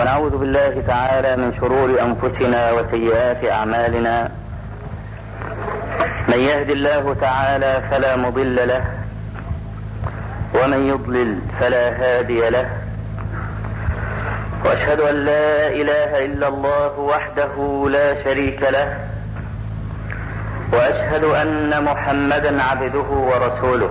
ونعوذ بالله تعالى من شرور أنفسنا وسيئات أعمالنا. من يهد الله تعالى فلا مضل له ومن يضلل فلا هادي له. وأشهد أن لا إله إلا الله وحده لا شريك له. وأشهد أن محمدا عبده ورسوله.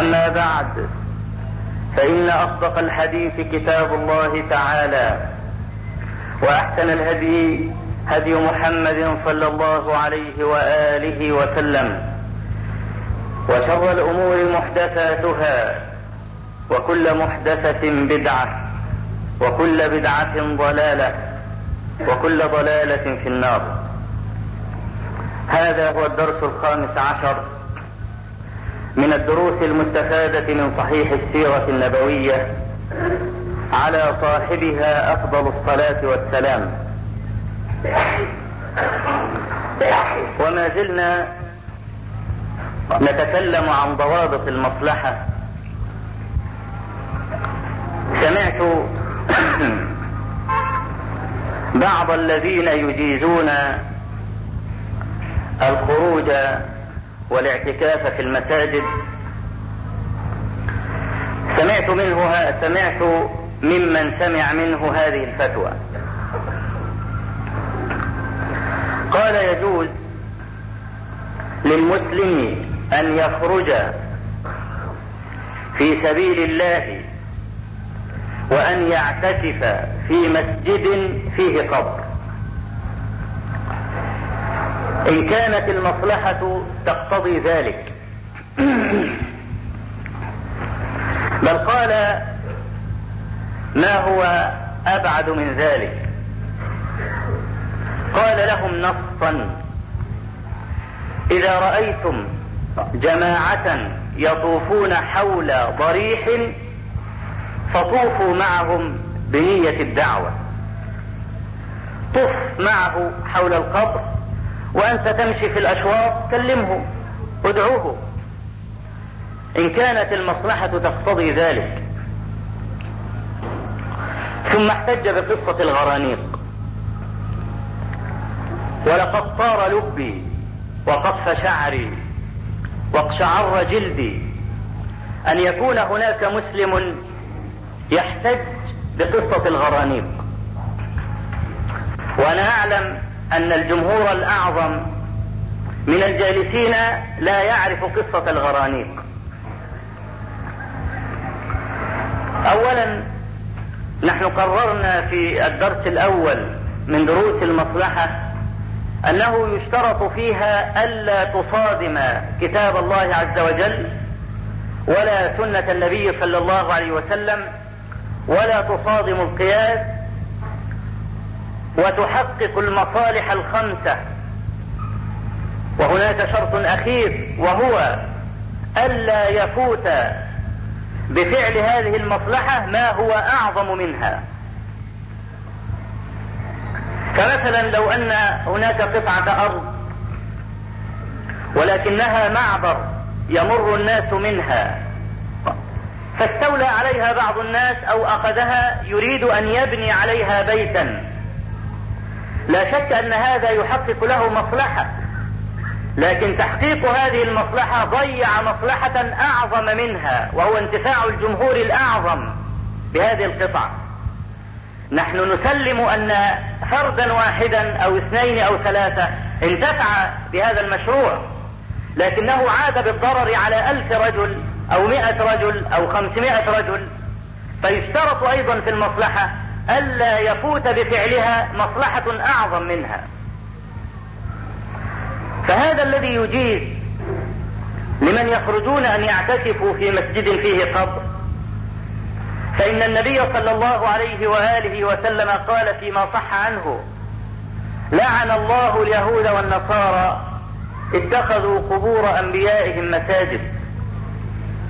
أما بعد فإن أصدق الحديث كتاب الله تعالى وأحسن الهدي هدي محمد صلى الله عليه وآله وسلم وشر الأمور محدثاتها وكل محدثة بدعة وكل بدعة ضلالة وكل ضلالة في النار. هذا هو الدرس الخامس عشر من الدروس المستفادة من صحيح السيرة النبوية على صاحبها أفضل الصلاة والسلام. وما زلنا نتكلم عن ضوابط المصلحة. سمعت بعض الذين يجيزون الخروج والاعتكاف في المساجد. سمعت منه سمعت ممن سمع منه هذه الفتوى. قال يجوز للمسلم أن يخرج في سبيل الله وأن يعتكف في مسجد فيه قبر. إن كانت المصلحة تقتضي ذلك. بل قال ما هو أبعد من ذلك؟ قال لهم نصا إذا رأيتم جماعة يطوفون حول ضريح فطوفوا معهم بنية الدعوة. طف معه حول القبر وأنت تمشي في الأشواط كلمه ادعوه. إن كانت المصلحة تقتضي ذلك. ثم احتج بقصة الغرانيق. ولقد طار لبي وقف شعري واقشعر جلدي. أن يكون هناك مسلم يحتج بقصة الغرانيق. وأنا أعلم أن الجمهور الأعظم من الجالسين لا يعرف قصة الغرانيق. اولا نحن قررنا في الدرس الأول من دروس المصلحة أنه يشترط فيها ألا تصادم كتاب الله عز وجل ولا سنة النبي صلى الله عليه وسلم ولا تصادم القياس وتحقق المصالح الخمسة. وهناك شرط أخير وهو ألا يفوت بفعل هذه المصلحة ما هو أعظم منها. فمثلا لو أن هناك قطعة أرض ولكنها معبر يمر الناس منها فاستولى عليها بعض الناس أو أخذها يريد أن يبني عليها بيتا. لا شك أن هذا يحقق له مصلحة. لكن تحقيق هذه المصلحة ضيع مصلحة أعظم منها وهو انتفاع الجمهور الأعظم بهذه القطعة نحن نسلم أن فردا واحدا أو اثنين أو ثلاثة انتفع بهذا المشروع لكنه عاد بالضرر على ألف رجل أو مئة رجل أو خمسمائة رجل. فيشترط أيضا في المصلحة ألا يفوت بفعلها مصلحة أعظم منها. فهذا الذي يجيز لمن يخرجون أن يعتكفوا في مسجد فيه قبر. فإن النبي صلى الله عليه وآله وسلم قال فيما صح عنه لعن الله اليهود والنصارى اتخذوا قبور أنبيائهم مساجد.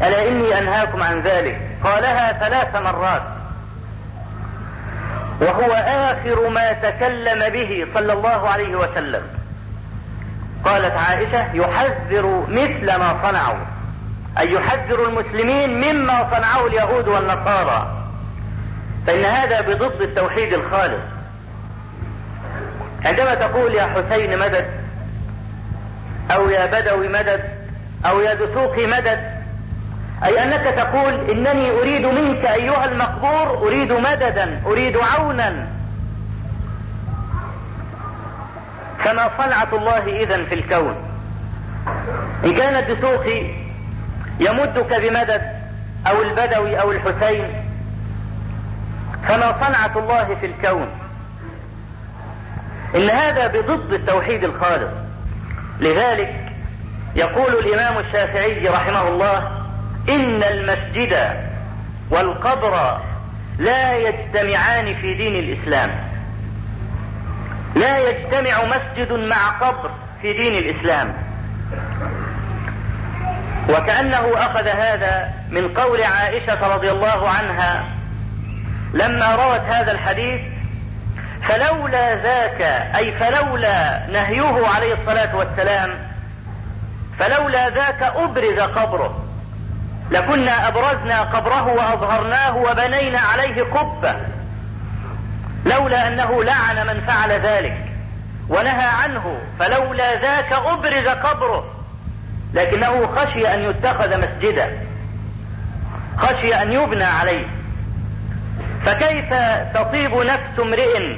ألا إني أنهاكم عن ذلك؟ قالها ثلاث مرات. وهو آخر ما تكلم به صلى الله عليه وسلم. قالت عائشة يحذر مثل ما صنعوا. أي يحذر المسلمين مما صنعه اليهود والنصارى. فإن هذا بضد التوحيد الخالص. عندما تقول يا حسين مدد أو يا بدوي مدد أو يا دسوقي مدد أي أنك تقول إنني أريد منك أيها المقبور أريد مددا أريد عونا. فما صنعة الله إذا في الكون. إن كان الدسوقي يمدك بمدد أو البدوي أو الحسين فما صنعة الله في الكون. إن هذا بضد التوحيد الخالص. لذلك يقول الإمام الشافعي رحمه الله إن المسجد والقبر لا يجتمعان في دين الإسلام. لا يجتمع مسجد مع قبر في دين الإسلام. وكأنه أخذ هذا من قول عائشة رضي الله عنها لما روت هذا الحديث فلولا ذاك أي فلولا نهيه عليه الصلاة والسلام فلولا ذاك أبرز قبره. لكنا أبرزنا قبره وأظهرناه وبنينا عليه قبة. لولا أنه لعن من فعل ذلك ونهى عنه فلولا ذاك أبرز قبره. لكنه خشي أن يتخذ مسجدا. خشي أن يبنى عليه. فكيف تطيب نفس امرئ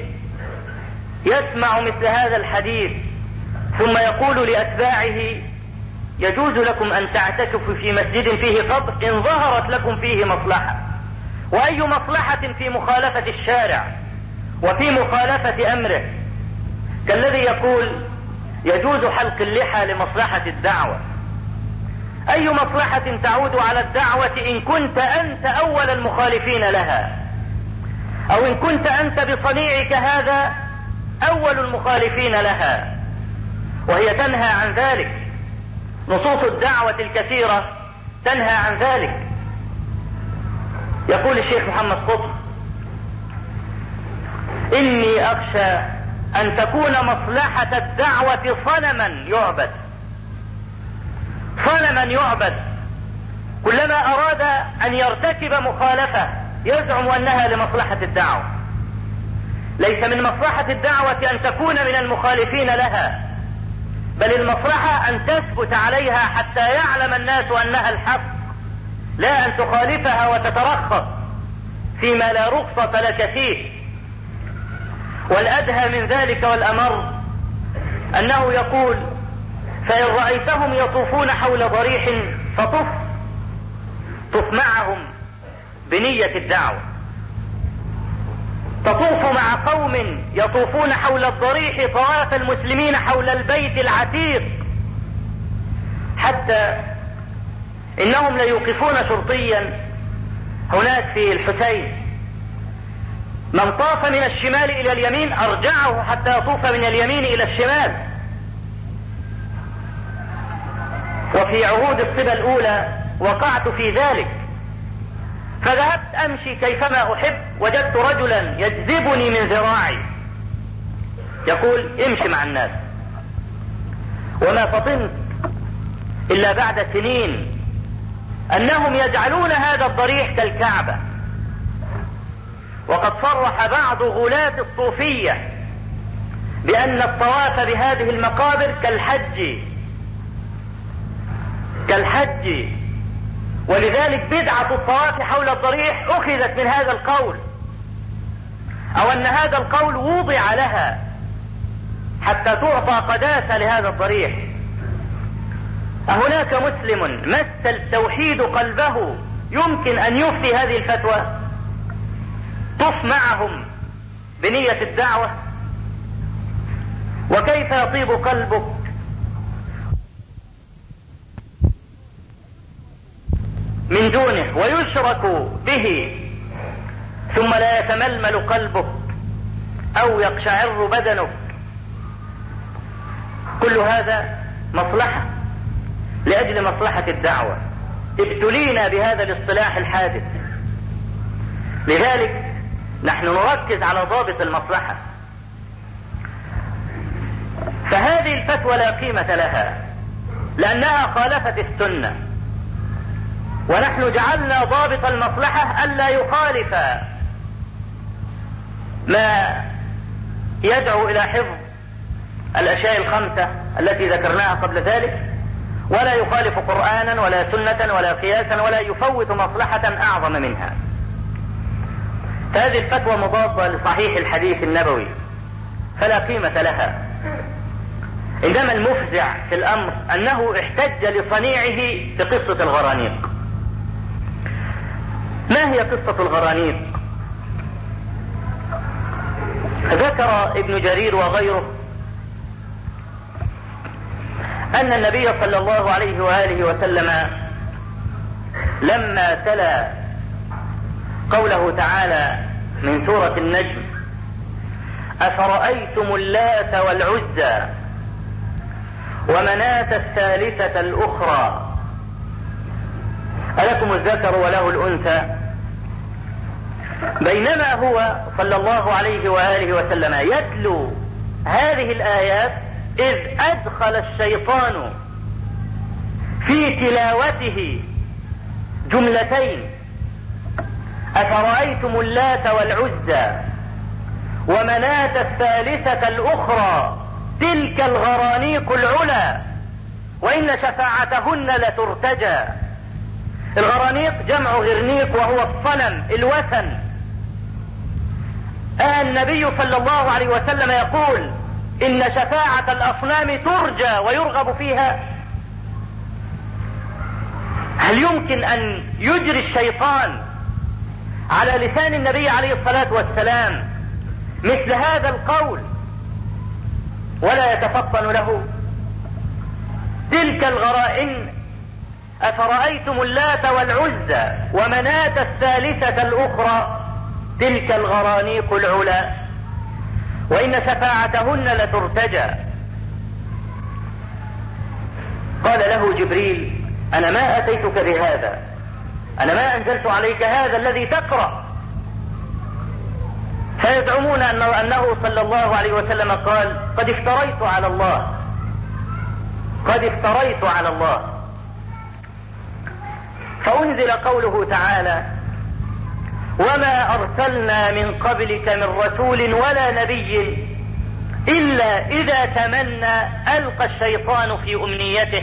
يسمع مثل هذا الحديث ثم يقول لأتباعه يجوز لكم أن تعتكفوا في مسجد فيه قبر إن ظهرت لكم فيه مصلحة. وأي مصلحة في مخالفة الشارع وفي مخالفة أمره. كالذي يقول يجوز حلق اللحى لمصلحة الدعوة. أي مصلحة تعود على الدعوة إن كنت أنت أول المخالفين لها؟ أو إن كنت أنت بصنيعك هذا أول المخالفين لها؟ وهي تنهى عن ذلك. نصوص الدعوة الكثيرة تنهى عن ذلك. يقول الشيخ محمد قطب إني أخشى أن تكون مصلحة الدعوة صنما يعبد. صنما يعبد. كلما أراد أن يرتكب مخالفة يزعم أنها لمصلحة الدعوة. ليس من مصلحة الدعوة أن تكون من المخالفين لها. بل المصلحة أن تثبت عليها حتى يعلم الناس أنها الحق لا أن تخالفها وتترخص فيما لا رخصة لك فيه. والأدهى من ذلك والأمر أنه يقول فإن رأيتهم يطوفون حول ضريح فطف طف معهم بنية الدعوة. تطوف مع قوم يطوفون حول الضريح طواف المسلمين حول البيت العتيق. حتى إنهم ليوقفون شرطيا هناك في الحسين. من طاف من الشمال إلى اليمين أرجعه حتى يطوف من اليمين إلى الشمال. وفي عهود الصبا الأولى وقعت في ذلك. فذهبت أمشي كيفما أحب وجدت رجلا يجذبني من ذراعي. يقول امشي مع الناس. وما فطنت إلا بعد سنين أنهم يجعلون هذا الضريح كالكعبة. وقد صرح بعض غلاة الصوفية بأن الطواف بهذه المقابر كالحج. كالحج. ولذلك بدعة الطواف حول الضريح أخذت من هذا القول. أو أن هذا القول وضع لها حتى تعطى قداسة لهذا الضريح. أهناك مسلم مس التوحيد قلبه يمكن أن يفتي هذه الفتوى؟ طف معهم بنية الدعوة؟ وكيف يطيب قلبك من دونه ويشرك به ثم لا يتململ قلبك أو يقشعر بدنك كل هذا مصلحة لأجل مصلحة الدعوة. ابتلينا بهذا الاصطلاح الحادث. لذلك نحن نركز على ضابط المصلحة. فهذه الفتوى لا قيمة لها لأنها خالفت السنة. ونحن جعلنا ضابط المصلحة ألا يخالف ما يدعو إلى حفظ الأشياء الخمسة التي ذكرناها قبل ذلك ولا يخالف قرآنا ولا سنة ولا قياسا ولا يفوت مصلحة أعظم منها. فهذه الفتوى مضادة لصحيح الحديث النبوي فلا قيمة لها. إنما المفزع في الأمر أنه احتج لصنيعه بقصة الغرانيق. ما هي قصة الغرانيق؟ ذكر ابن جرير وغيره أن النبي صلى الله عليه وآله وسلم لما تلا قوله تعالى من سورة النجم أفرأيتم اللات والعزى ومناة الثالثة الأخرى؟ ألكم الذكر وله الأنثى؟ بينما هو صلى الله عليه وآله وسلم يتلو هذه الآيات إذ أدخل الشيطان في تلاوته جملتين. أفرأيتم اللات والعزى ومناة الثالثة الأخرى تلك الغرانيق العلا وإن شفاعتهن لترتجى. الغرانيق جمع غرنيق وهو الصنم الوثن. آه النبي صلى الله عليه وسلم يقول إن شفاعة الأصنام ترجى ويرغب فيها. هل يمكن أن يجري الشيطان على لسان النبي عليه الصلاة والسلام مثل هذا القول؟ ولا يتفطن له. تلك الغرائن أفرأيتم اللات والعزى ومناة الثالثة الأخرى؟ تلك الغرانيق العلا. وإن شفاعتهن لترتجى. قال له جبريل أنا ما أتيتك بهذا. أنا ما أنزلت عليك هذا الذي تقرأ. فيزعمون أنه, أنه صلى الله عليه وسلم قال قد افتريت على الله. قد افتريت على الله. فأنزل قوله تعالى وما ارسلنا من قبلك من رسول ولا نبي الا اذا تمنى القى الشيطان في امنيته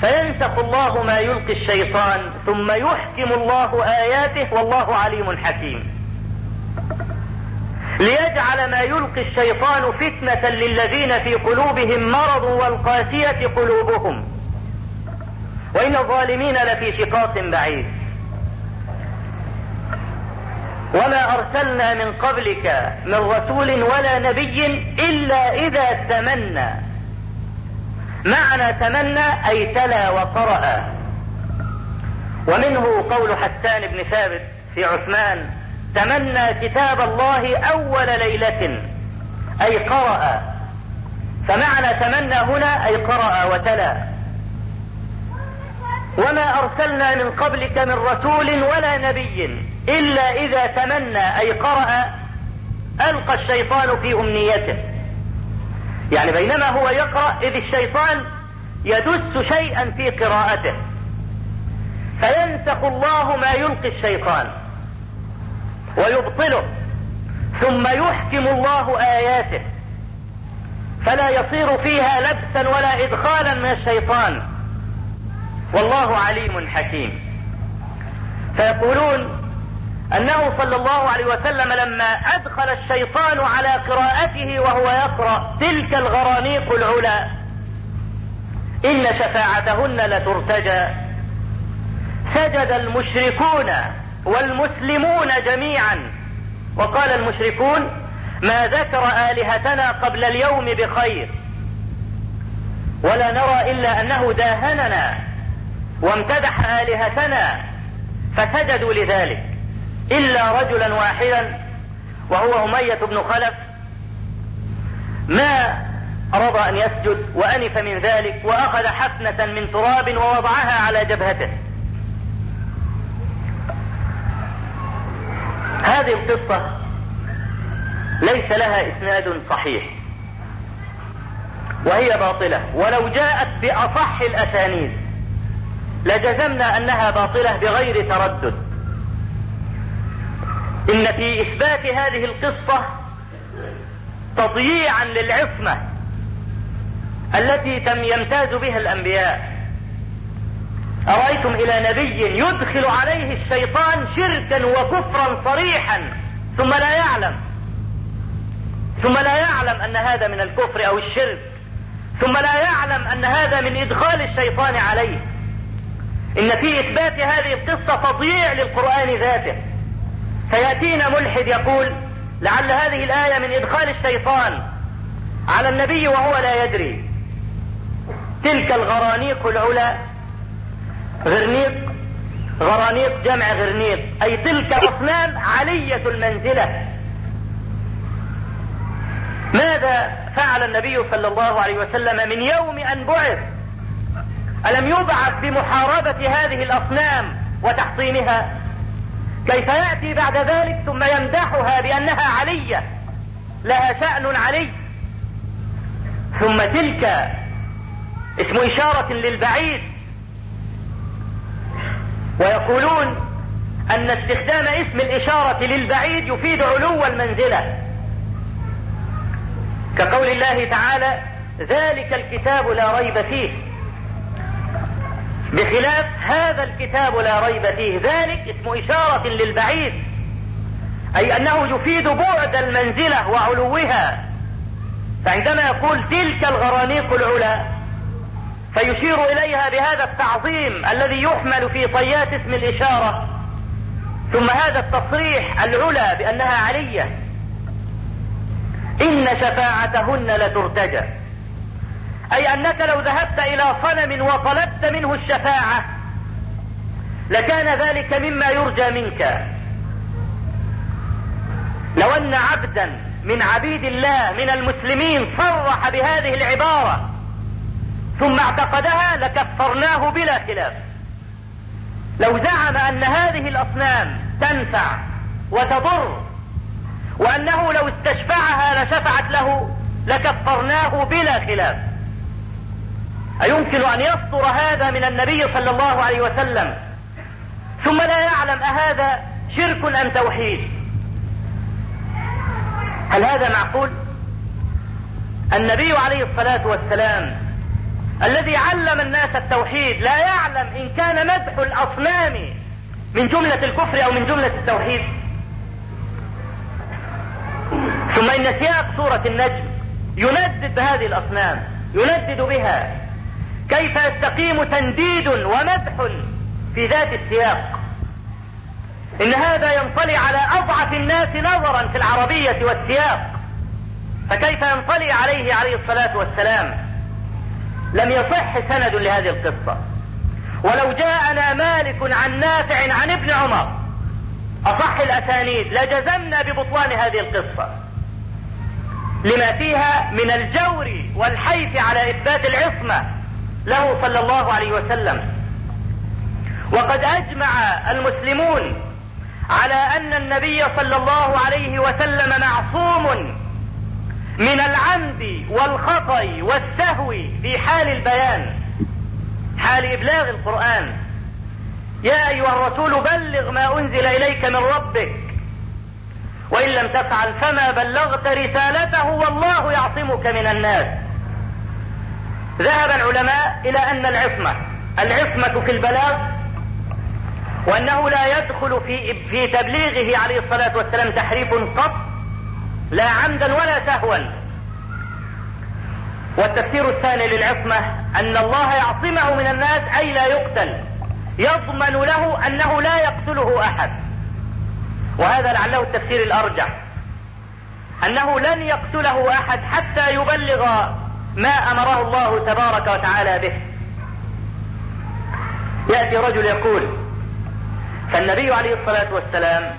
فينسخ الله ما يلقي الشيطان ثم يحكم الله اياته والله عليم حكيم. ليجعل ما يلقي الشيطان فتنة للذين في قلوبهم مرض والقاسية قلوبهم وإن الظالمين لفي شقاق بعيد. وما أرسلنا من قبلك من رسول ولا نبي إلا إذا تمنى. معنى تمنى أي تلا وقرأ ومنه قول حسان بن ثابت في عثمان تمنى كتاب الله أول ليلة أي قرأ. فمعنى تمنى هنا أي قرأ وتلا. وما أرسلنا من قبلك من رسول ولا نبي إلا إذا تمنى أي قرأ ألقى الشيطان في أمنيته. يعني بينما هو يقرأ إذ الشيطان يدس شيئا في قراءته. فينسخ الله ما يلقي الشيطان ويبطله ثم يحكم الله آياته. فلا يصير فيها لبسا ولا ادخالا من الشيطان. والله عليم حكيم. فيقولون أنه صلى الله عليه وسلم لما أدخل الشيطان على قراءته وهو يقرأ تلك الغرانيق العلا إن شفاعتهن لترتجى. سجد المشركون والمسلمون جميعا. وقال المشركون ما ذكر آلهتنا قبل اليوم بخير ولا نرى إلا أنه داهننا وامتدح آلهتنا فسجدوا لذلك إلا رجلا واحدا وهو أمية بن خلف. ما رضى أن يسجد وأنف من ذلك وأخذ حفنه من تراب ووضعها على جبهته. هذه القصة ليس لها إسناد صحيح. وهي باطلة. ولو جاءت بأصح الأسانيد لجزمنا أنها باطلة بغير تردد. إن في إثبات هذه القصة تضييعا للعصمة التي تم يمتاز بها الأنبياء. أرأيتم إلى نبي يدخل عليه الشيطان شركا وكفرا صريحا ثم لا يعلم. ثم لا يعلم أن هذا من الكفر أو الشرك. ثم لا يعلم أن هذا من إدخال الشيطان عليه. إن في إثبات هذه القصة تضييع للقرآن ذاته. فيأتينا ملحد يقول لعل هذه الآية من إدخال الشيطان على النبي وهو لا يدري. تلك الغرانيق العلا غرنيق غرانيق جمع غرنيق أي تلك الاصنام علية المنزلة. ماذا فعل النبي صلى الله عليه وسلم من يوم أن بعث؟ ألم يبعث بمحاربة هذه الأصنام وتحطيمها؟ كيف يأتي بعد ذلك ثم يمدحها بأنها علية لها شأن علي. ثم تلك اسم إشارة للبعيد. ويقولون أن استخدام اسم الإشارة للبعيد يفيد علو المنزلة. كقول الله تعالى ذلك الكتاب لا ريب فيه. بخلاف هذا الكتاب لا ريب فيه. ذلك اسم إشارة للبعيد. أي أنه يفيد بعد المنزلة وعلوها. فعندما يقول تلك الغرانيق العلا فيشير إليها بهذا التعظيم الذي يحمل في طيات اسم الإشارة. ثم هذا التصريح العلا بأنها علية. إن شفاعتهن لترتجى. أي أنك لو ذهبت إلى صنم وطلبت منه الشفاعة لكان ذلك مما يرجى منك. لو أن عبدا من عبيد الله من المسلمين صرح بهذه العبارة ثم اعتقدها لكفرناه بلا خلاف. لو زعم أن هذه الأصنام تنفع وتضر وأنه لو استشفعها لشفعت له لكفرناه بلا خلاف. أيمكن أن يصدر هذا من النبي صلى الله عليه وسلم؟ ثم لا يعلم أهذا شرك أم توحيد. هل هذا معقول؟ النبي عليه الصلاة والسلام الذي علم الناس التوحيد لا يعلم إن كان مدح الأصنام من جملة الكفر أو من جملة التوحيد. ثم إن سياق سورة النجم يندد بهذه الأصنام يندد بها. كيف يستقيم تنديد ومدح في ذات السياق. إن هذا ينطلي على أضعف الناس نظرا في العربية والسياق. فكيف ينطلي عليه عليه الصلاة والسلام؟ لم يصح سند لهذه القصة. ولو جاءنا مالك عن نافع عن ابن عمر أصح الأسانيد لجزمنا ببطلان هذه القصة. لما فيها من الجور والحيف على إثبات العصمة له صلى الله عليه وسلم. وقد أجمع المسلمون على أن النبي صلى الله عليه وسلم معصوم من العمد والخطأ والسهو في حال البيان حال إبلاغ القرآن. يا أيها الرسول بلغ ما أنزل إليك من ربك وإن لم تفعل فما بلغت رسالته والله يعصمك من الناس. ذهب العلماء إلى أن العصمة العصمة في البلاغ وأنه لا يدخل في في تبليغه عليه الصلاة والسلام تحريف قط لا عمدا ولا سهوا. والتفسير الثاني للعصمة أن الله يعصمه من الناس أي لا يقتل يضمن له أنه لا يقتله أحد. وهذا لعله التفسير الأرجح أنه لن يقتله أحد حتى يبلغ ما أمره الله تبارك وتعالى به. يأتي رجل يقول فالنبي عليه الصلاة والسلام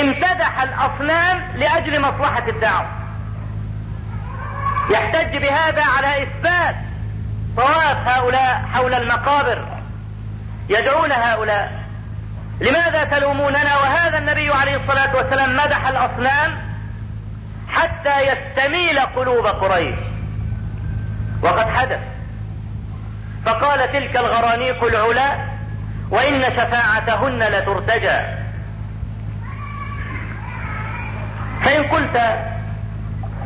امتدح الأصنام لأجل مصلحة الدعوة. يحتج بهذا على إثبات طواف هؤلاء حول المقابر. يدعون هؤلاء. لماذا تلوموننا؟ وهذا النبي عليه الصلاة والسلام مدح الأصنام حتى يستميل قلوب قريش. وقد حدث. فقال تلك الغرانيق العلا وإن شفاعتهن لترتجى. فإن قلت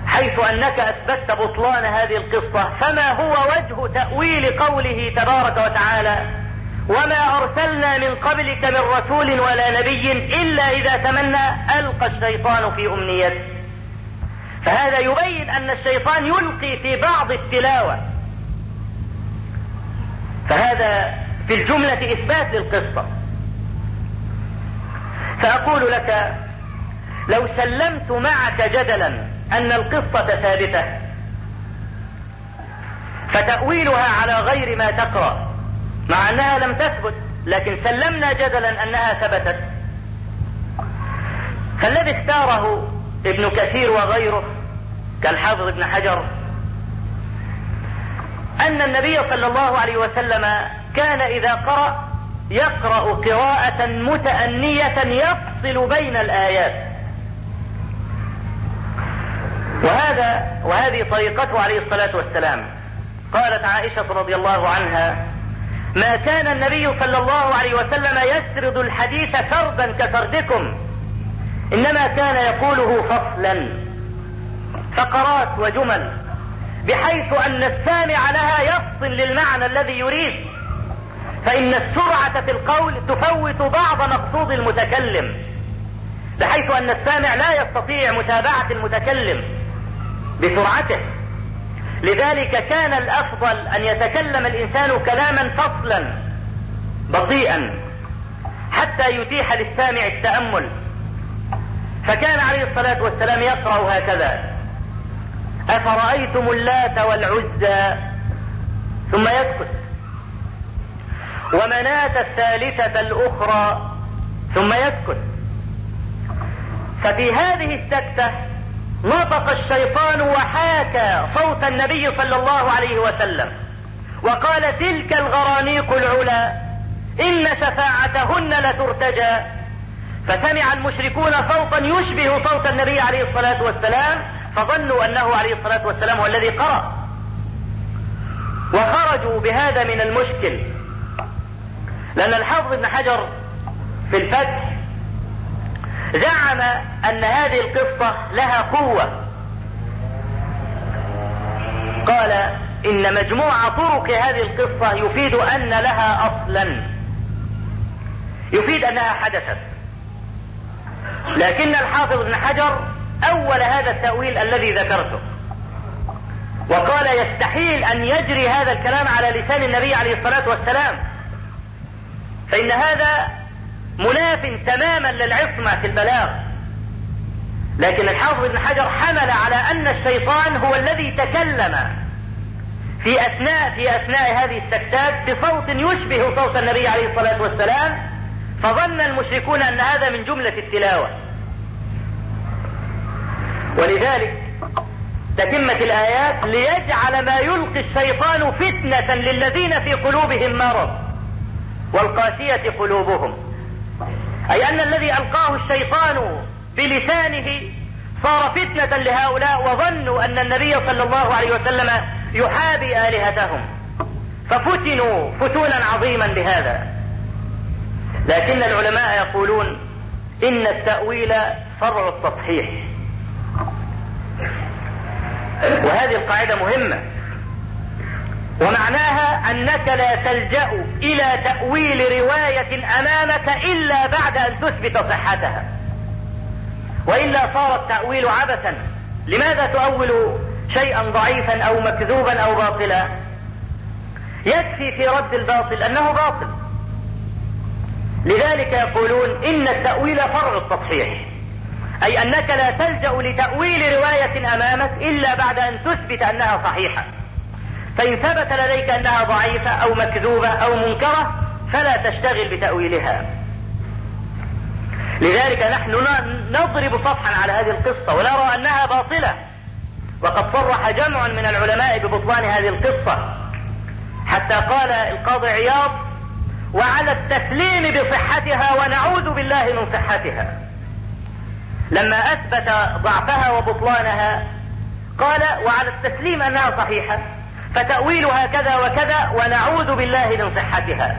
حيث أنك أثبتت بطلان هذه القصة فما هو وجه تأويل قوله تبارك وتعالى؟ وما أرسلنا من قبلك من رسول ولا نبي إلا إذا تمنى ألقى الشيطان في أمنيته. فهذا يبين أن الشيطان يلقي في بعض التلاوة. فهذا في الجملة إثبات للقصة. فأقول لك لو سلمت معك جدلا أن القصة ثابتة فتأويلها على غير ما تقرأ مع انها لم تثبت لكن سلمنا جدلا أنها ثبتت. فالذي اختاره ابن كثير وغيره كالحافظ ابن حجر أن النبي صلى الله عليه وسلم كان إذا قرأ يقرأ قراءة متأنية يفصل بين الآيات. وهذا وهذه طريقته عليه الصلاة والسلام. قالت عائشة رضي الله عنها ما كان النبي صلى الله عليه وسلم يسرد الحديث سردا كسردكم إنما كان يقوله فصلا. فقرات وجمل بحيث أن السامع لها يفصل للمعنى الذي يريد. فإن السرعة في القول تفوت بعض مقصود المتكلم بحيث أن السامع لا يستطيع متابعة المتكلم بسرعته. لذلك كان الأفضل أن يتكلم الإنسان كلاما فصلا بطيئا حتى يتيح للسامع التأمل. فكان عليه الصلاة والسلام يقرأ هكذا. أفرأيتم اللات والعزى؟ ثم يسكت. ومناة الثالثة الأخرى؟ ثم يسكت. ففي هذه السكتة نطق الشيطان وحاكى صوت النبي صلى الله عليه وسلم. وقال تلك الغرانيق العلا إن شفاعتهن لترتجى. فسمع المشركون صوتا يشبه صوت النبي عليه الصلاة والسلام فظنوا أنه عليه الصلاة والسلام هو الذي قرأ. وخرجوا بهذا من المشكل. لأن الحافظ ابن حجر في الفتح زعم أن هذه القصة لها قوة. قال إن مجموع طرق هذه القصة يفيد أن لها أصلا. يفيد أنها حدثت. لكن الحافظ ابن حجر أول هذا التأويل الذي ذكرته. وقال يستحيل أن يجري هذا الكلام على لسان النبي عليه الصلاة والسلام. فإن هذا مناف تماما للعصمة في البلاغ. لكن الحافظ ابن حجر حمل على أن الشيطان هو الذي تكلم في اثناء في أثناء هذه السكتات بصوت يشبه صوت النبي عليه الصلاة والسلام. فظن المشركون أن هذا من جملة التلاوة. ولذلك تتمة الآيات ليجعل ما يلقي الشيطان فتنة للذين في قلوبهم مرض والقاسية قلوبهم. أي أن الذي ألقاه الشيطان بلسانه صار فتنة لهؤلاء وظنوا أن النبي صلى الله عليه وسلم يحابي آلهتهم. ففتنوا فتونا عظيما بهذا. لكن العلماء يقولون إن التأويل فرع التصحيح. وهذه القاعدة مهمة. ومعناها أنك لا تلجأ إلى تأويل رواية أمامك إلا بعد أن تثبت صحتها. وإلا صار التأويل عبثا. لماذا تؤول شيئا ضعيفا أو مكذوبا أو باطلا؟ يكفي في رد الباطل أنه باطل. لذلك يقولون إن التأويل فرع التصحيح. أي أنك لا تلجأ لتأويل رواية أمامك إلا بعد أن تثبت أنها صحيحة. فإن ثبت لديك أنها ضعيفة أو مكذوبة أو منكرة فلا تشتغل بتأويلها. لذلك نحن نضرب صفحا على هذه القصة ونرى أنها باطلة. وقد صرح جمع من العلماء ببطلان هذه القصة. حتى قال القاضي عياض وعلى التسليم بصحتها ونعوذ بالله من صحتها. لما أثبت ضعفها وبطلانها قال وعلى التسليم أنها صحيحة فتأويلها كذا وكذا ونعوذ بالله من صحتها.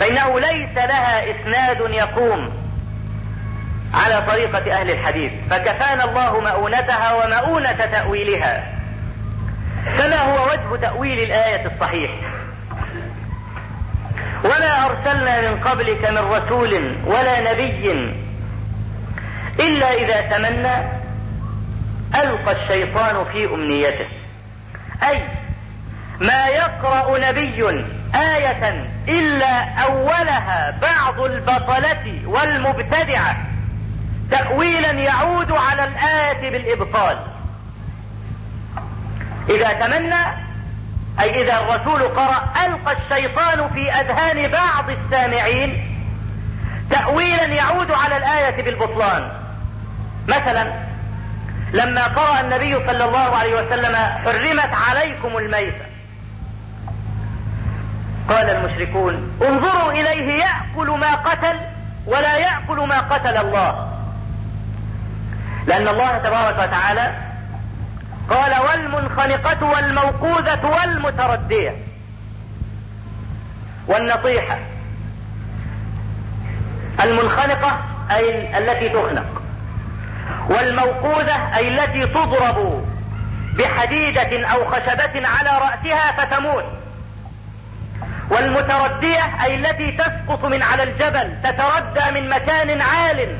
فإنه ليس لها إسناد يقوم على طريقة أهل الحديث فكفانا الله مؤونتها ومؤونة تأويلها. فما هو وجه تأويل الآية الصحيح؟ وما أرسلنا من قبلك من رسول ولا نبي إلا إذا تمنى ألقى الشيطان في أمنيته. أي ما يقرأ نبي آية إلا أولها بعض البطلة والمبتدعة تأويلا يعود على الآية بالإبطال. إذا تمنى أي إذا الرسول قرأ ألقى الشيطان في أذهان بعض السامعين تأويلا يعود على الآية بالبطلان. مثلا لما قرأ النبي صلى الله عليه وسلم حرمت عليكم الميتة. قال المشركون انظروا إليه يأكل ما قتل ولا يأكل ما قتل الله. لأن الله تبارك وتعالى قال والمنخنقة والموقوذة والمتردية. والنطيحة المنخنقة أي التي تخنق. والموقوذة أي التي تضرب بحديدة أو خشبة على رأسها فتموت. والمتردية أي التي تسقط من على الجبل تتردى من مكان عال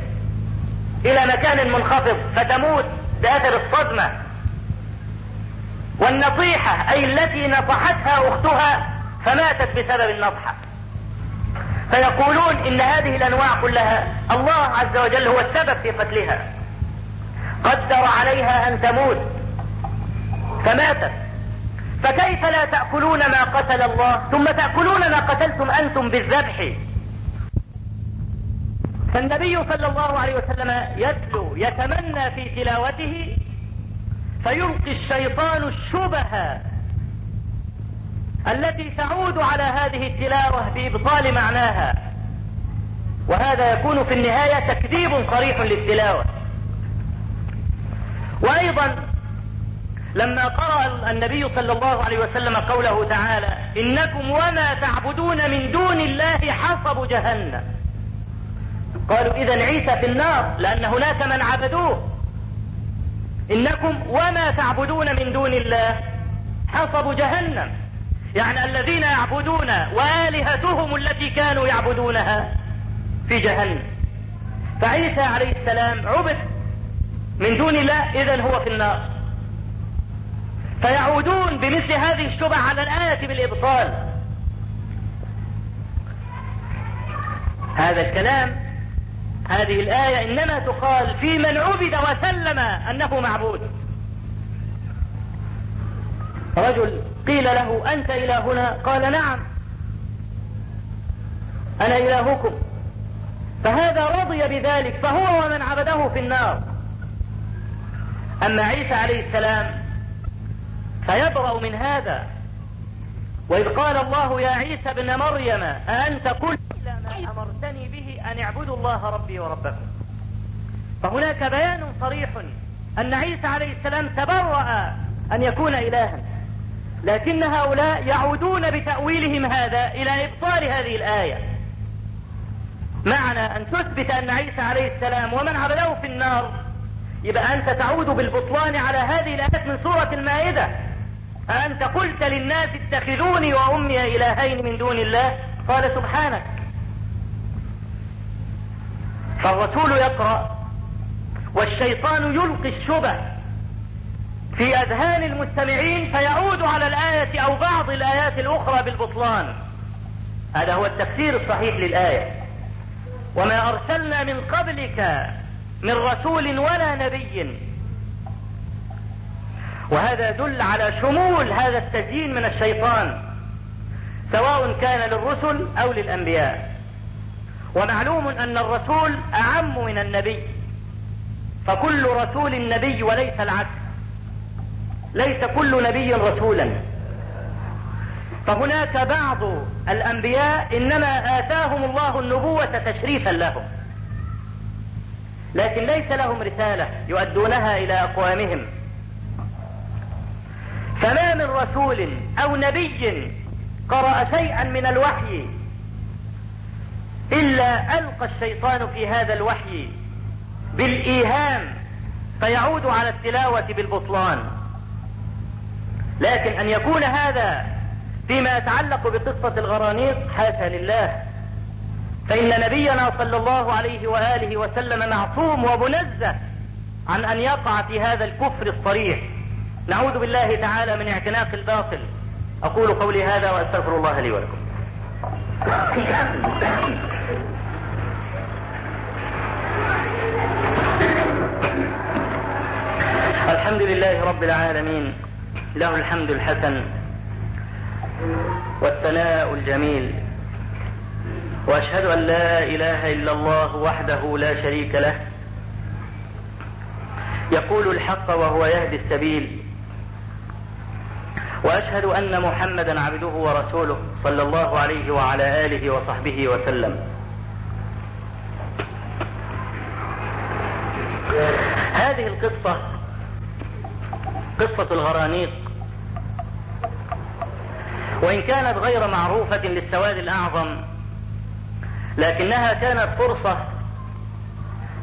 إلى مكان منخفض فتموت بأثر الصدمة. والنطيحة أي التي نصحتها أختها فماتت بسبب النصحة. فيقولون إن هذه الأنواع كلها الله عز وجل هو السبب في قتلها. قدر عليها أن تموت. فماتت. فكيف لا تأكلون ما قتل الله؟ ثم تأكلون ما قتلتم أنتم بالذبح. فالنبي صلى الله عليه وسلم يتلو يتمنى في تلاوته فيلقي الشيطان الشبه التي تعود على هذه التلاوة بإبطال معناها. وهذا يكون في النهاية تكذيب صريح للتلاوة. وأيضا لما قرأ النبي صلى الله عليه وسلم قوله تعالى إنكم وما تعبدون من دون الله حصب جهنم. قالوا إذا عيسى في النار لأن هناك من عبدوه. إنكم وما تعبدون من دون الله حصب جهنم. يعني الذين يعبدون وآلهتهم التي كانوا يعبدونها في جهنم. فعيسى عليه السلام عبد من دون الله اذا هو في النار. فيعودون بمثل هذه الشبع على الآية بالإبطال. هذا الكلام هذه الآية إنما تقال في من عبد وسلم أنه معبود. رجل قيل له أنت إلهنا؟ قال نعم. أنا إلهكم. فهذا رضي بذلك فهو ومن عبده في النار. أما عيسى عليه السلام فيبرأ من هذا. وإذ قال الله يا عيسى ابن مريم أأنت قلت ما أمرتني به أن اعبدوا الله ربي وربكم؟ فهناك بيان صريح أن عيسى عليه السلام تبرأ أن يكون إلها. لكن هؤلاء يعودون بتأويلهم هذا إلى إبطال هذه الآية. معنى أن تثبت أن عيسى عليه السلام ومن عبده في النار يبقى أنت تعود بالبطلان على هذه الآيات من سورة المائدة. أأنت قلت للناس اتخذوني وأمي إلهين من دون الله؟ قال سبحانك. فالرسول يقرأ والشيطان يلقي الشبه في أذهان المستمعين فيعود على الآية أو بعض الآيات الأخرى بالبطلان. هذا هو التفسير الصحيح للآية. وما أرسلنا من قبلك من رسول ولا نبي. وهذا يدل على شمول هذا التزيين من الشيطان سواء كان للرسل أو للأنبياء. ومعلوم أن الرسول أعم من النبي. فكل رسول نبي وليس العكس. ليس كل نبي رسولا. فهناك بعض الأنبياء إنما آتاهم الله النبوة تشريفا لهم. لكن ليس لهم رسالة يؤدونها إلى أقوامهم. فما من رسول أو نبي قرأ شيئا من الوحي إلا ألقى الشيطان في هذا الوحي بالإيهام فيعود على التلاوة بالبطلان. لكن أن يكون هذا فيما يتعلق بقصة الغرانيق حاشا لله فإن نبينا صلى الله عليه وآله وسلم معصوم ومنزه عن أن يقع في هذا الكفر الصريح. نعوذ بالله تعالى من اعتناق الباطل. أقول قولي هذا وأستغفر الله لي ولكم. الحمد لله رب العالمين له الحمد الحسن والثناء الجميل. وأشهد أن لا إله إلا الله وحده لا شريك له. يقول الحق وهو يهدي السبيل. وأشهد أن محمدا عبده ورسوله صلى الله عليه وعلى آله وصحبه وسلم. هذه القصة قصة الغرانيق. وإن كانت غير معروفة للسواد الأعظم لكنها كانت فرصة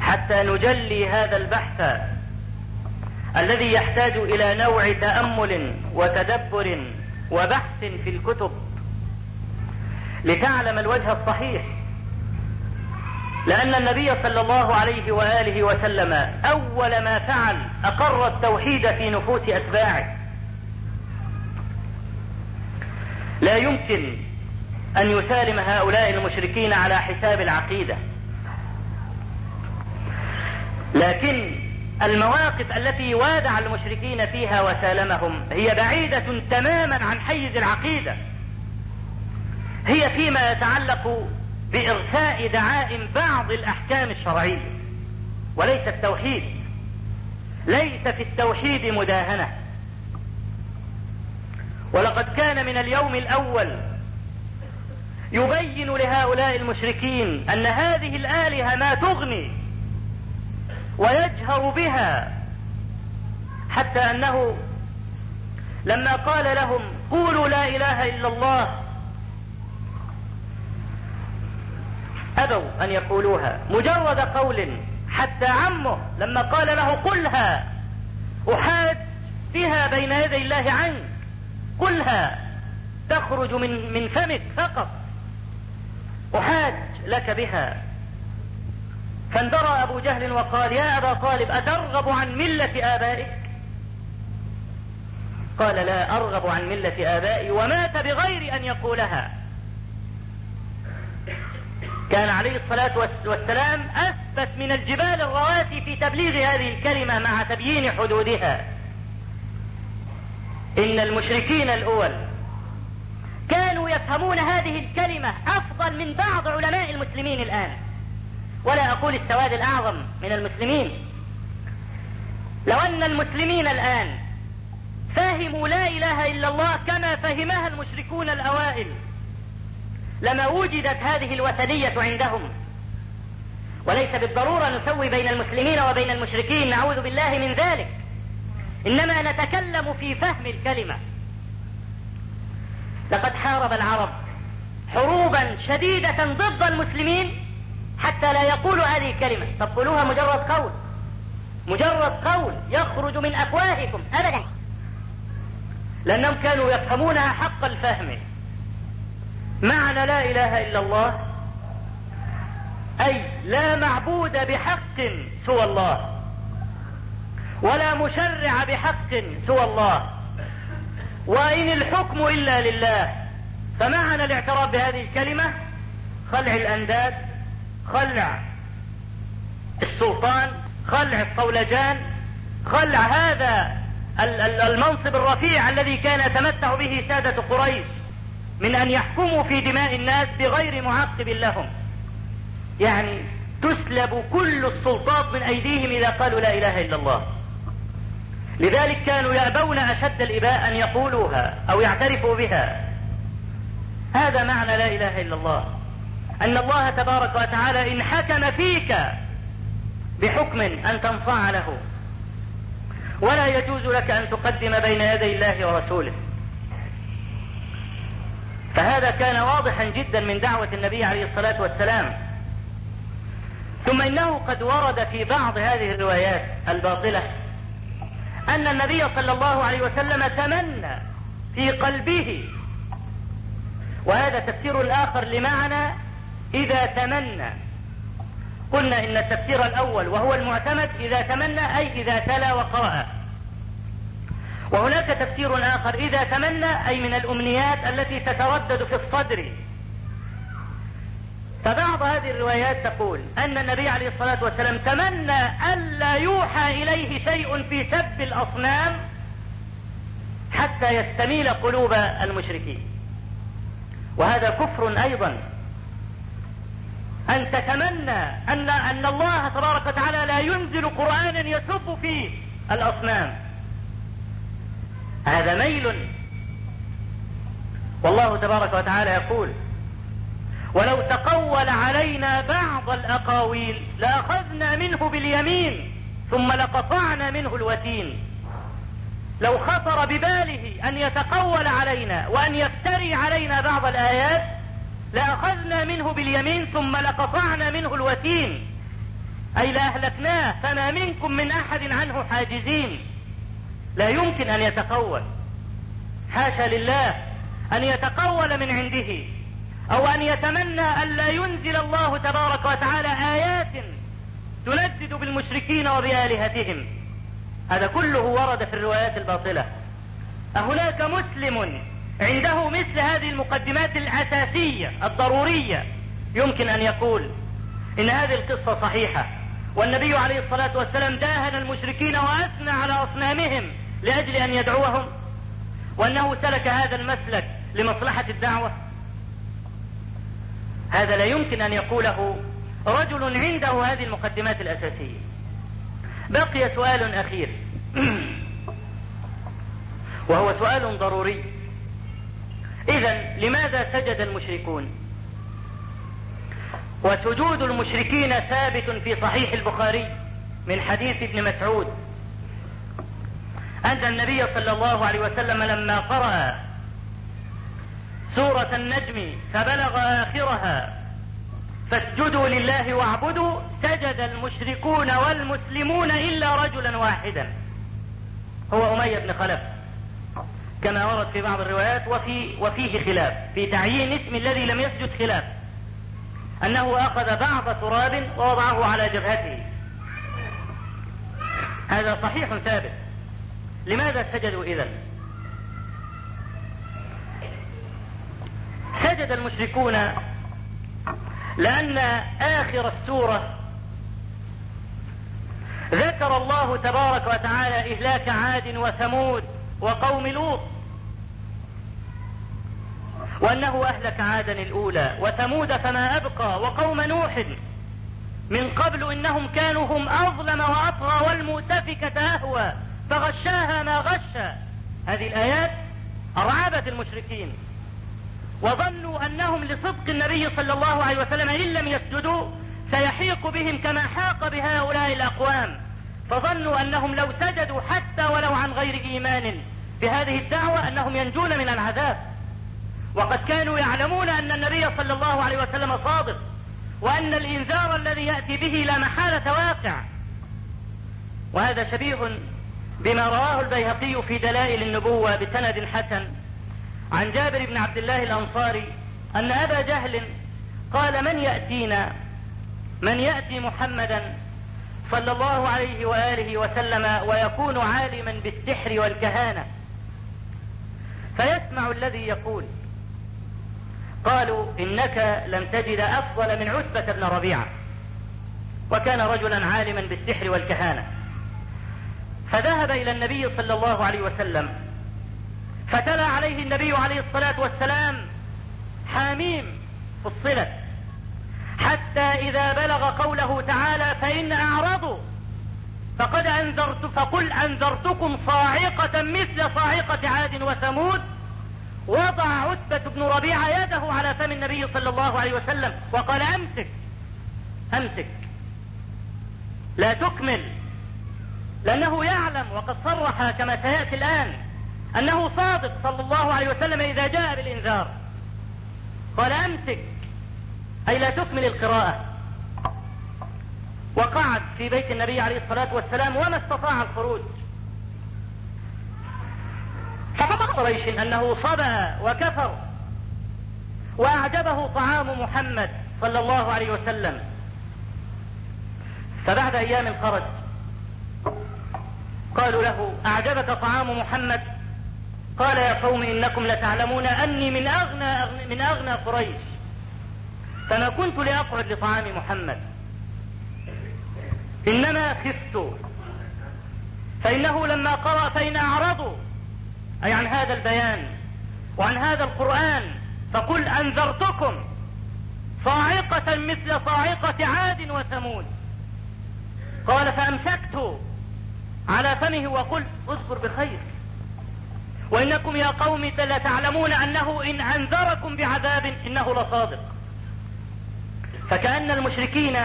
حتى نجلي هذا البحث الذي يحتاج إلى نوع تأمل وتدبر وبحث في الكتب لتعلم الوجه الصحيح. لأن النبي صلى الله عليه وآله وسلم أول ما فعل أقر التوحيد في نفوس أتباعه. لا يمكن أن يسالم هؤلاء المشركين على حساب العقيدة. لكن المواقف التي وادع المشركين فيها وسالمهم هي بعيدة تماما عن حيز العقيدة. هي فيما يتعلق بإرساء دعائم بعض الأحكام الشرعية وليس التوحيد. ليس في التوحيد مداهنة. ولقد كان من اليوم الأول يبين لهؤلاء المشركين أن هذه الآلهة ما تغني ويجهر بها حتى أنه لما قال لهم قولوا لا إله إلا الله أبوا أن يقولوها مجرد قول حتى عمه لما قال له قلها أحاج بها بين يدي الله عنك قلها تخرج من من فمك فقط لك بها. فاندرى أبو جهل وقال يا أبا طالب أترغب عن ملة آبائك؟ قال لا أرغب عن ملة آبائي ومات بغير أن يقولها. كان عليه الصلاة والسلام أثبت من الجبال الرواسي في تبليغ هذه الكلمة مع تبيين حدودها. إن المشركين الأول كانوا يفهمون هذه الكلمة أفضل من بعض علماء المسلمين الآن. ولا أقول السواد الأعظم من المسلمين. لو أن المسلمين الآن فهموا لا إله إلا الله كما فهمها المشركون الأوائل لما وجدت هذه الوثنية عندهم. وليس بالضرورة نسوي بين المسلمين وبين المشركين نعوذ بالله من ذلك. إنما نتكلم في فهم الكلمة. لقد حارب العرب حروبا شديدة ضد المسلمين حتى لا يقولوا هذه الكلمة. طب قولوها مجرد قول. مجرد قول يخرج من أفواهكم أبدا. لأنهم كانوا يفهمونها حق الفهم. معنى لا إله إلا الله أي لا معبود بحق سوى الله ولا مشرع بحق سوى الله. وإن الحكم إلا لله فمعنى الاعتراف بهذه الكلمة؟ خلع الأنداد خلع السلطان خلع الصولجان خلع هذا المنصب الرفيع الذي كان يتمتع به سادة قريش من أن يحكموا في دماء الناس بغير معقب لهم. يعني تسلب كل السلطات من أيديهم إذا قالوا لا إله إلا الله. لذلك كانوا يأبون أشد الإباء أن يقولوها أو يعترفوا بها. هذا معنى لا إله إلا الله. أن الله تبارك وتعالى إن حكم فيك بحكم أن تنصاع له. ولا يجوز لك أن تقدم بين يدي الله ورسوله. فهذا كان واضحا جدا من دعوة النبي عليه الصلاة والسلام. ثم إنه قد ورد في بعض هذه الروايات الباطلة أن النبي صلى الله عليه وسلم تمنى في قلبه. وهذا تفسير آخر لمعنى إذا تمنى. قلنا إن التفسير الأول وهو المعتمد إذا تمنى أي إذا تلا وقرأ. وهناك تفسير آخر إذا تمنى أي من الأمنيات التي تتردد في الصدر. فبعض هذه الروايات تقول أن النبي عليه الصلاة والسلام تمنى ألا يوحى إليه شيء في سب الأصنام حتى يستميل قلوب المشركين. وهذا كفر أيضا. أن تتمنى أن أن الله تبارك وتعالى لا ينزل قرآنا يسب فيه الأصنام. هذا ميل. والله تبارك وتعالى يقول ولو تقول علينا بعض الأقاويل لأخذنا منه باليمين ثم لقطعنا منه الوتين. لو خطر بباله أن يتقول علينا وأن يفتري علينا بعض الآيات لأخذنا منه باليمين ثم لقطعنا منه الوتين. أي لأهلكناه فما منكم من أحد عنه حاجزين. لا يمكن أن يتقول. حاشا لله أن يتقول من عنده. أو أن يتمنى أن لا ينزل الله تبارك وتعالى آيات تندد بالمشركين وبآلهتهم. هذا كله ورد في الروايات الباطلة. أهناك مسلم عنده مثل هذه المقدمات الأساسية الضرورية. يمكن أن يقول إن هذه القصة صحيحة. والنبي عليه الصلاة والسلام داهن المشركين وأثنى على أصنامهم لأجل أن يدعوهم وأنه سلك هذا المسلك لمصلحة الدعوة. هذا لا يمكن أن يقوله رجل عنده هذه المقدمات الأساسية. بقي سؤال أخير. وهو سؤال ضروري. إذا لماذا سجد المشركون؟ وسجود المشركين ثابت في صحيح البخاري من حديث ابن مسعود. أن النبي صلى الله عليه وسلم لما قرأ سورة النجم فبلغ آخرها. فاسجدوا لله واعبدوا سجد المشركون والمسلمون إلا رجلا واحدا. هو أمية بن خلف كما ورد في بعض الروايات وفي وفيه خلاف في تعيين اسم الذي لم يسجد خلاف أنه أخذ بعض تراب ووضعه على جبهته. هذا صحيح ثابت. لماذا سجدوا إذا سجد المشركون لأن آخر السورة ذكر الله تبارك وتعالى إهلاك عاد وثمود وقوم لوط وأنه أهلك عادا الأولى وثمود فما أبقى وقوم نوح من قبل إنهم كانوا هم أظلم وأطغى والمؤتفكة أهوى فغشاها ما غشى. هذه الآيات أرعبت المشركين. وظنوا أنهم لصدق النبي صلى الله عليه وسلم إن لم يسجدوا سيحيق بهم كما حاق بهؤلاء الأقوام. فظنوا أنهم لو سجدوا حتى ولو عن غير إيمان بهذه الدعوة أنهم ينجون من العذاب. وقد كانوا يعلمون أن النبي صلى الله عليه وسلم صادق وأن الإنذار الذي يأتي به لا محالة واقع. وهذا شبيه بما رواه البيهقي في دلائل النبوة بسند حسن. عن جابر بن عبد الله الأنصاري أن أبا جهل قال من يأتينا؟ من يأتي محمدا صلى الله عليه وآله وسلم ويكون عالما بالسحر والكهانة. فيسمع الذي يقول قالوا إنك لم تجد أفضل من عتبة بن ربيعة وكان رجلا عالما بالسحر والكهانة. فذهب إلى النبي صلى الله عليه وسلم فتلا عليه النبي عليه الصلاة والسلام حاميم فصلت حتى إذا بلغ قوله تعالى فإن أعرضوا فقد أنذرت فقل أنذرتكم صاعقة مثل صاعقة عاد وثمود. وضع عتبة بن ربيعة يده على فم النبي صلى الله عليه وسلم وقال أمسك أمسك. لا تكمل لأنه يعلم وقد صرح كما سيأتي الآن. أنه صادق صلى الله عليه وسلم إذا جاء بالإنذار. قال أمسك. أي لا تكمل القراءة. وقعد في بيت النبي عليه الصلاة والسلام وما استطاع الخروج. ففقد قريش أنه صبأ وكفر. وأعجبه طعام محمد صلى الله عليه وسلم. فبعد أيام خرج قالوا له أعجبك طعام محمد؟ قال يا قوم إنكم لتعلمون أني من أغنى, من أغنى قريش. فما كنت لأقعد لطعام محمد. إنما خفت. فإنه لما قرأ فإن أعرضوا أي عن هذا البيان وعن هذا القرآن. فقل أنذرتكم صاعقة مثل صاعقة عاد وثمود. قال فأمسكت على فمه وقلت اذكر بخير. وإنكم يا قوم لتعلمون أنه إن أنذركم بعذاب إنه لصادق. فكأن المشركين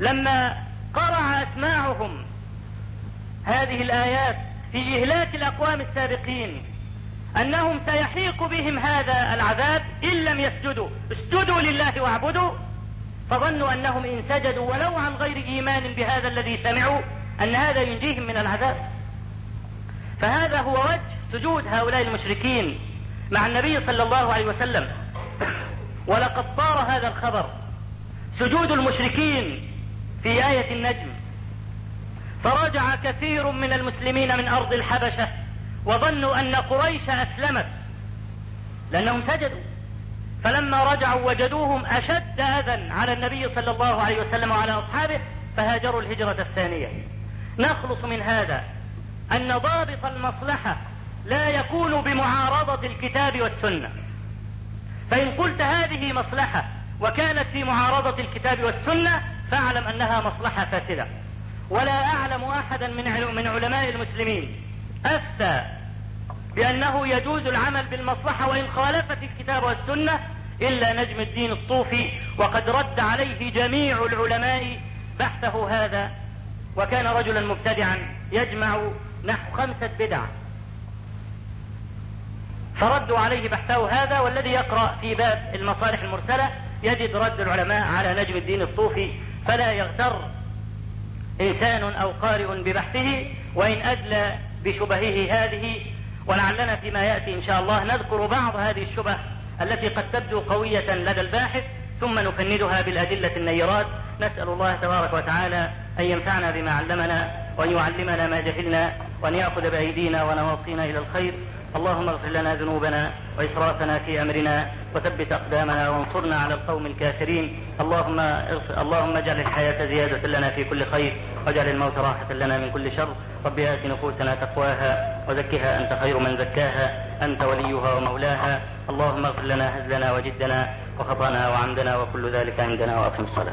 لما قرع أسماعهم هذه الآيات في إهلاك الأقوام السابقين أنهم سيحيق بهم هذا العذاب إن لم يسجدوا. اسجدوا لله واعبدوا. فظنوا أنهم إن سجدوا ولو عن غير إيمان بهذا الذي سمعوا أن هذا ينجيهم من العذاب. فهذا هو وجه سجود هؤلاء المشركين مع النبي صلى الله عليه وسلم. ولقد صار هذا الخبر. سجود المشركين في آية النجم. فرجع كثير من المسلمين من أرض الحبشة وظنوا أن قريش أسلمت لأنهم سجدوا. فلما رجعوا وجدوهم أشد أذى على النبي صلى الله عليه وسلم وعلى أصحابه فهاجروا الهجرة الثانية. نخلص من هذا أن ضابط المصلحة لا يكون بمعارضة الكتاب والسنة. فإن قلت هذه مصلحة وكانت في معارضة الكتاب والسنة فاعلم أنها مصلحة فاسدة. ولا أعلم أحدا من من علماء المسلمين أفتى بأنه يجوز العمل بالمصلحة وإن خالفت الكتاب والسنة إلا نجم الدين الصوفي وقد رد عليه جميع العلماء بحثه هذا وكان رجلا مبتدعا يجمع نحو خمسة بدع. فردوا عليه بحثه هذا والذي يقرأ في باب المصالح المرسلة يجد رد العلماء على نجم الدين الصوفي فلا يغتر إنسان أو قارئ ببحثه وإن أدلى بشبهه هذه ولعلنا فيما يأتي إن شاء الله نذكر بعض هذه الشبه التي قد تبدو قوية لدى الباحث ثم نفندها بالأدلة النيرات. نسأل الله تبارك وتعالى أن ينفعنا بما علمنا وأن يعلمنا ما جهلنا وأن يأخذ بأيدينا ونواصينا إلى الخير. اللهم اغفر لنا ذنوبنا وإسرافنا في أمرنا وثبت أقدامنا وانصرنا على القوم الكافرين. اللهم اللهم اجعل الحياة زيادة لنا في كل خير واجعل الموت راحة لنا من كل شر. رب آت نفوسنا تقواها وزكها أنت خير من زكاها. أنت وليها ومولاها. اللهم اغفر لنا هزلنا وجدنا وخطأنا وعمدنا وكل ذلك عندنا وأقم الصلاة.